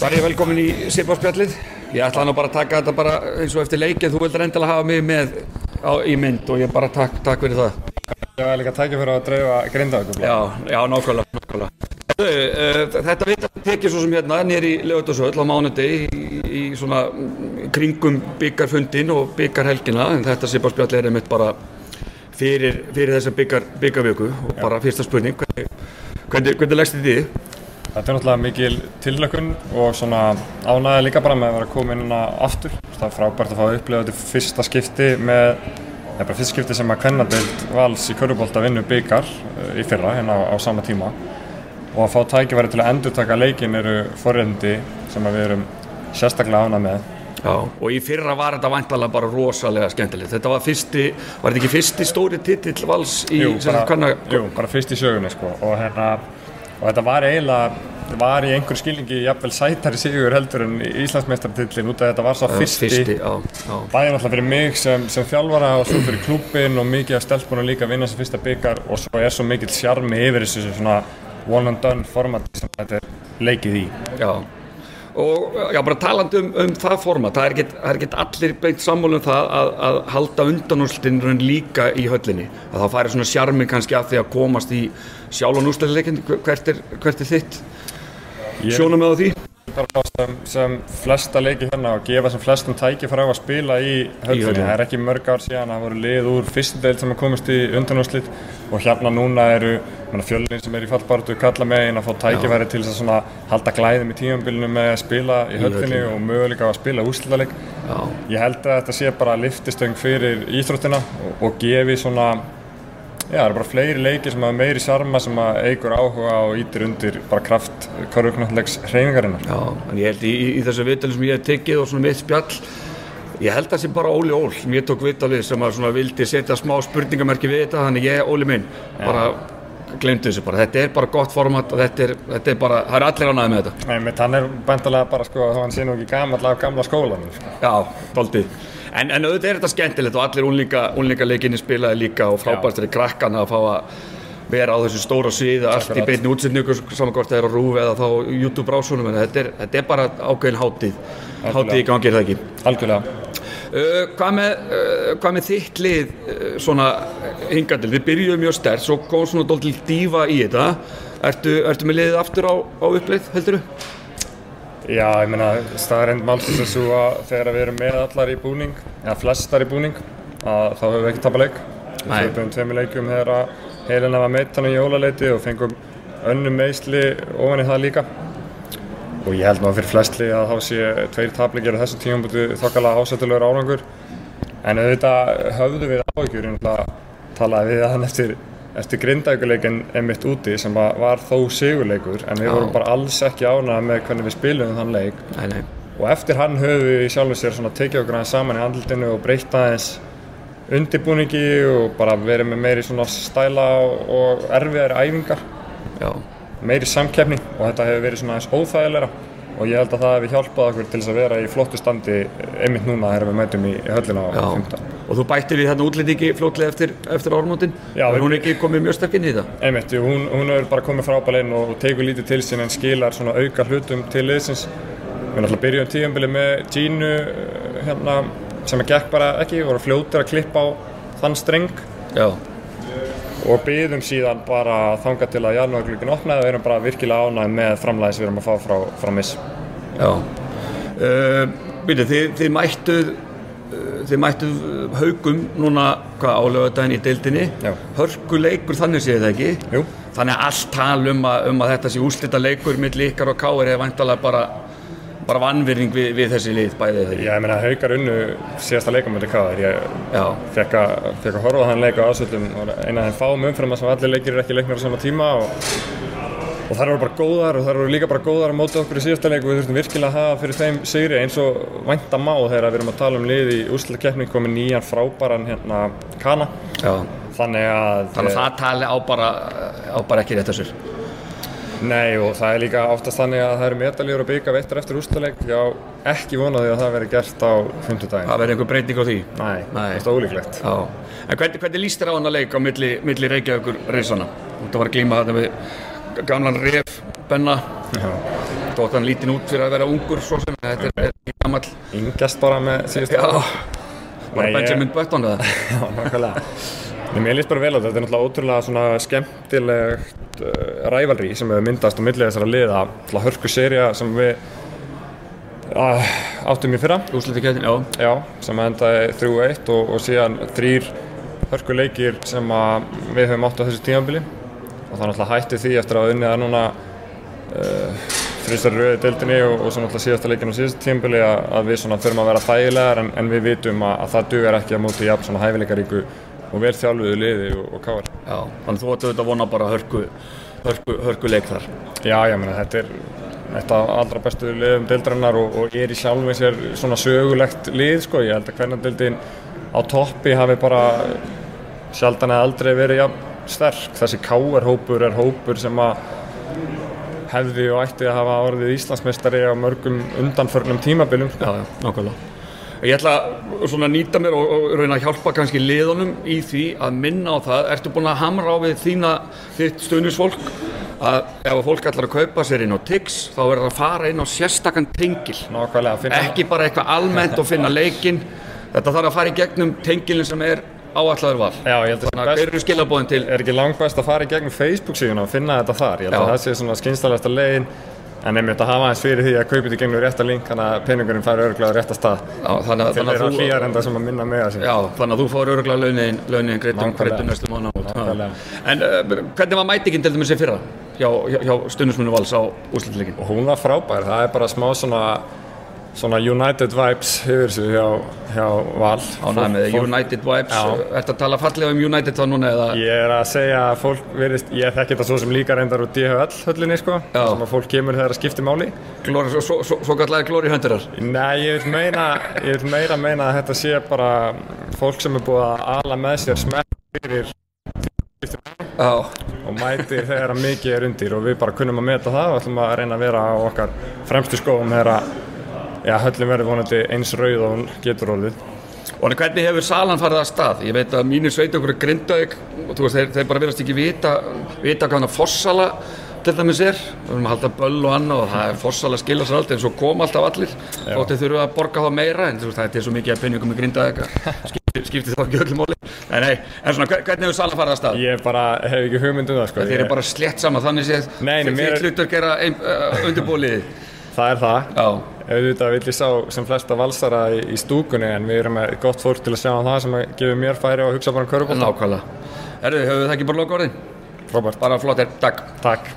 Var ég velkomin í Sipáspjallið? Ég ætla nú bara að taka þetta bara eins og eftir leikið. Þú vildur endilega hafa mig með á, í mynd og ég bara takk, takk fyrir það. Ég var líka að tækja fyrir að dreifa grindavíkum. Já, já, nákvæmlega, nákvæmlega. Uh, þetta veit að tekja svo sem hérna nýri lögutasöll á mánudegi í, í svona kringum byggarfundin og byggarhelgina en þetta Sipáspjallið er einmitt bara fyrir, fyrir þessa byggar, byggarvöku og bara fyrsta spurning, hvernig, hvernig, hvernig leggst þið þið? Þetta er náttúrulega mikil tillökun og svona ánæði líka bara með að vera að koma inn aftur. Það er frábært að fá að upplifa þetta fyrsta skipti með, eða bara fyrsta skipti sem að kvennadeild vals í Körubólta vinnu byggar í fyrra hérna á, á sama tíma og að fá tækifæri til að endurtaka leikin eru forrendi sem við erum sérstaklega ánæði með. Já, og í fyrra var þetta vantalega bara rosalega skemmtilegt. Þetta var fyrsti, var þetta ekki fyrsti stóri titill vals í jú, bara, kanna... jú, bara fyrst í sögunni sko og hérna og þetta var eiginlega var í einhver skilningi jafnvel sætari sigur heldur en Íslandsmeistartillin út af þetta var svo fyrsti, fyrsti já, já. bæði náttúrulega fyrir mig sem, sem þjálfara og svo fyrir klúpin og mikið af stelpunum líka að vinna sem fyrsta byggar og svo er svo mikill sjarmi yfir þessu svona one and done formati sem þetta er leikið í. Já, og já, bara talandi um, um það format, það er ekkert, allir beint sammálu um það að, að halda undanúrslinnurinn líka í höllinni. Að það færi svona sjarmi kannski að því að komast í sjálfan úrslinnleikin hvert, hvert er þitt sjónum með á því? sem, sem flesta leiki hérna og gefa sem flestum tæki frá að spila í höllinni, það er ekki mörg ár síðan það voru lið úr fyrstendeild sem að komast í undanúrslit. Og hérna núna eru fjölinn sem er í fallbartu kalla megin að fá tækifæri til þess að halda glæðum í tímanbílinu með að spila í höllinni. og möguleika að spila úrslitaleg ég held að þetta sé bara liftistöng fyrir íþróttina og, og gefi svona Já, það eru bara fleiri leiki sem hafa meiri sarma sem að eigur áhuga og ítir undir bara kraft korfuknáttlegs hreyfingarinnar. Já, en ég held í, í, þessu viðtölu sem ég hef tekið og svona mitt spjall, ég held að það sé bara Óli Ól sem ég tók viðtalið sem að svona vildi setja smá spurningamerki við þetta, þannig ég, Óli minn, bara glemdi þessu bara. Þetta er bara gott format og þetta er, þetta er bara, það er allir ánæðið með þetta. Nei, hann er bæntalega bara sko, þá hann sé nú ekki gammal af gamla skólanum. Sko. Já, doldið. En, en auðvitað er þetta skemmtilegt og allir unlinga, unlinga leikinni spilaði líka og frábært er krakkana að fá að vera á þessu stóra sviði, allt í beitni útsetningu saman hvort það er á rúf eða þá YouTube brásunum, en þetta er, þetta er bara ákveðin hátíð, hátíð í gangi er það ekki. Algjörlega. Uh, hvað, með, uh, hvað með þitt lið uh, svona hingandil, við byrjuðum mjög stert, svo kom svona doldil dífa í þetta, ertu, ertu með liðið aftur á, á uppleið, heldur þú? Já, ég meina, staðarind málsins er svo að þegar við erum með allar í búning, eða flestar í búning, að þá höfum við ekki tapað leik. Við höfum tveimur leikum þegar að heilina var meitt hann í jólaleiti og fengum önnum meðsli ofan í það líka. Og ég held nú að fyrir flestli að þá sé tveir tapleikir á þessu tíum búið þokkala ásættulegur árangur. En auðvitað höfðu við áhugjur, ég náttúrulega talaði við hann eftir eftir grindækuleikin einmitt úti sem var þó sigurleikur en við Já. vorum bara alls ekki ánað með hvernig við spilum þann leik nei, nei. og eftir hann höfum við sjálfur sér svona tekið okkur aðeins saman í andlutinu og breytt aðeins undirbúningi og bara verið með meiri svona stæla og erfiðari æfingar Já. meiri samkeppning og þetta hefur verið svona aðeins óþægilegra og ég held að það hefur hjálpað okkur til þess að vera í flottu standi einmitt núna þegar við mætum í höllina á 15. Og þú bættir í þarna útlendingi flótlega eftir, eftir ármótin? Er hún ekki komið mjög sterk inn í það? Einmitt, jú, hún, hún hefur bara komið frábælein og tegur lítið til sín en skilar svona auka hlutum til liðsins. Við náttúrulega byrjum tíumbili með Gínu hérna, sem að gekk bara ekki, voru fljótir að klippa á þann streng. Já og byðum síðan bara þanga til að janúarglögin opnaði og erum bara virkilega ánægð með framlæðis við erum að fá frá, frá miss Já uh, Byrju, þið, þið mættuð þið mættuð haugum núna hvað álögadaginn í deildinni. Já. hörkuleikur þannig séð það ekki? Jú. þannig að allt tal um að, um að þetta sé úslita leikur millir ykkar og káir er vantalega bara bara vannvirðing við, við þessi lið bæðið þegar Já, ég meina haugar unnu síðasta leikamöndi káðar ég fekk að, horfa þann leika á ásöldum og eina af þeim fáum umfram að allir leikir er ekki leiknir á sama tíma og, og þar eru bara góðar og þar eru líka bara góðar á móti okkur í síðasta leiku og við þurftum virkilega að hafa fyrir þeim sigri eins og vænta má þegar við erum að tala um lið í úrslutakeppning komið nýjan frábæran hérna Kana Já. þannig að þannig að það tali á bara, á bara ekki rétt þessur Nei og það er líka oftast þannig að það eru medalíður og byggja veittar eftir úrstuleik já, ekki vonaði að það veri gert á 50 daginn. Það veri einhver breyting á því? Nei, það er ólíklegt. Já, en hvernig, hvernig líst þér á hann að leika á milli, milli Reykjavíkur reysana? Þú var að glíma þetta við gamlan ref, benna. Hann lítinn út fyrir að vera ungur svo sem. Þetta er, er gammal Ingest bara með síðustu Já, bara Benjamin Button eða? Já, nákvæmlega. Nei, mér líst bara vel á þetta, þetta er náttúrulega ótrúlega svona skemmtilegt uh, rævalri sem hefur myndast á millið þessara liða, náttúrulega hörku serja sem við uh, áttum í fyrra, úsliti kætin, já, já, sem endaði 3-1 og, og síðan þrýr hörku leikir sem við höfum átt á þessu tímabili og það náttúrulega hætti því eftir að unnið að núna uh, þrýstar rauði deildinni og, og svo náttúrulega síðasta leikin á síðasta tímabili að, að við svona förum að vera þægilegar en, en við vitum að, að það dugar ekki að móti jafn svona hæfileikaríku og vel þjálfuðu liði og, og káar. já, þannig þú ætti auðvitað að vona bara hörku, hörku, hörku leik þar. Já, ég meina þetta er eitt af allra bestu liðum deildarinnar og, og er í sjálfum sér svona sögulegt lið sko, ég held að hvernig deildin á toppi hafi bara sjaldan eða aldrei verið jafn sterk. Þessi káar-hópur er hópur sem að hefði og ætti að hafa orðið Íslandsmeistari á mörgum undanförnum tímabilum. Sko. Já, já, nákvæmlega. Ég ætla að nýta mér og, og reyna að hjálpa kannski liðunum í því að minna á það, ertu búin að hamra á við þína, þitt stuðnisfólk að ef að fólk ætlar að kaupa sér inn á Tix þá verður það að fara inn á sérstakann tengil Nákvæmlega, ekki bara eitthvað almennt og finna leikinn þetta þarf að fara í gegnum tengilin sem er áallar val Já, ég held að að hver eru skilabóðin til er ekki langbæst að fara í gegnum Facebook síðan og finna þetta þar. Ég held Já. að það sé svona skynstalegasta leiðin en einmitt að hafa aðeins fyrir því að kaupa þetta gegnum rétta link þannig að peningurinn fær örgulega á rétta stað. Já, þannig, að- Til þeirra að hlýjar þú, enda sem að minna með að sig. já, þannig að þú fór öruglega launin, launin greitum Nákvæmlega. greitum næstu mánu Nákvæmlega. en uh, hvernig var mætingin til dæmis í fyrra hjá, hjá, hjá stundismunni vals á úslutleikin Og hún var frábær, það er bara smá svona, svona United vibes yfir þessu hjá, hjá Val. Fólk- United Vibes Já. Ertu að tala fallega um United þá núna eða Ég er að segja að fólk verðist, ég þekki þetta svo sem líka reyndar úr DHL höllinni sko, Já. sem að fólk kemur þegar það skiptir máli. glóri, svo, svo, svo, kallega glóri höndurar Nei, ég vil meina, ég vil meira meina að þetta sé bara fólk sem er búið að ala með sér smekk fyrir og mætir þegar mikið er undir og við bara kunnum að meta það og ætlum að reyna að vera á okkar fremstu skóum þegar að já, höllin verður vonandi eins rauð og hún getur orðið. og hvernig hefur salan farið að stað? Ég veit að mínir sveit okkur er grindaug og veist, þeir, þeir bara verðast ekki vita, vita hvað hann að fossala til dæmis er, við erum að halda böll og annað og það er fossala skilja sér aldrei en svo kom alltaf allir, þótt þeir þurfa að borga þá meira en veist, þetta er svo mikið að penningum með grindaug skiptir þá ekki öllum móli nei, en svona, hver- hvernig hefur salan farið að stað? Ég bara hef ekki hugmynd um það sko. Þeir eru bara slett saman þannig séð Þitt hlutur gera uh, undirbúliði Það er það. Já, Auðvitað vil ég sá sem flesta valsara í, í stúkunni en við erum með gott fólk til að sjá um það sem gefur mér færi og hugsa bara um körubólta. nákvæmlega Herðu, höfum við það ekki bara loka orðin? Robert, Bara flott er, takk takk.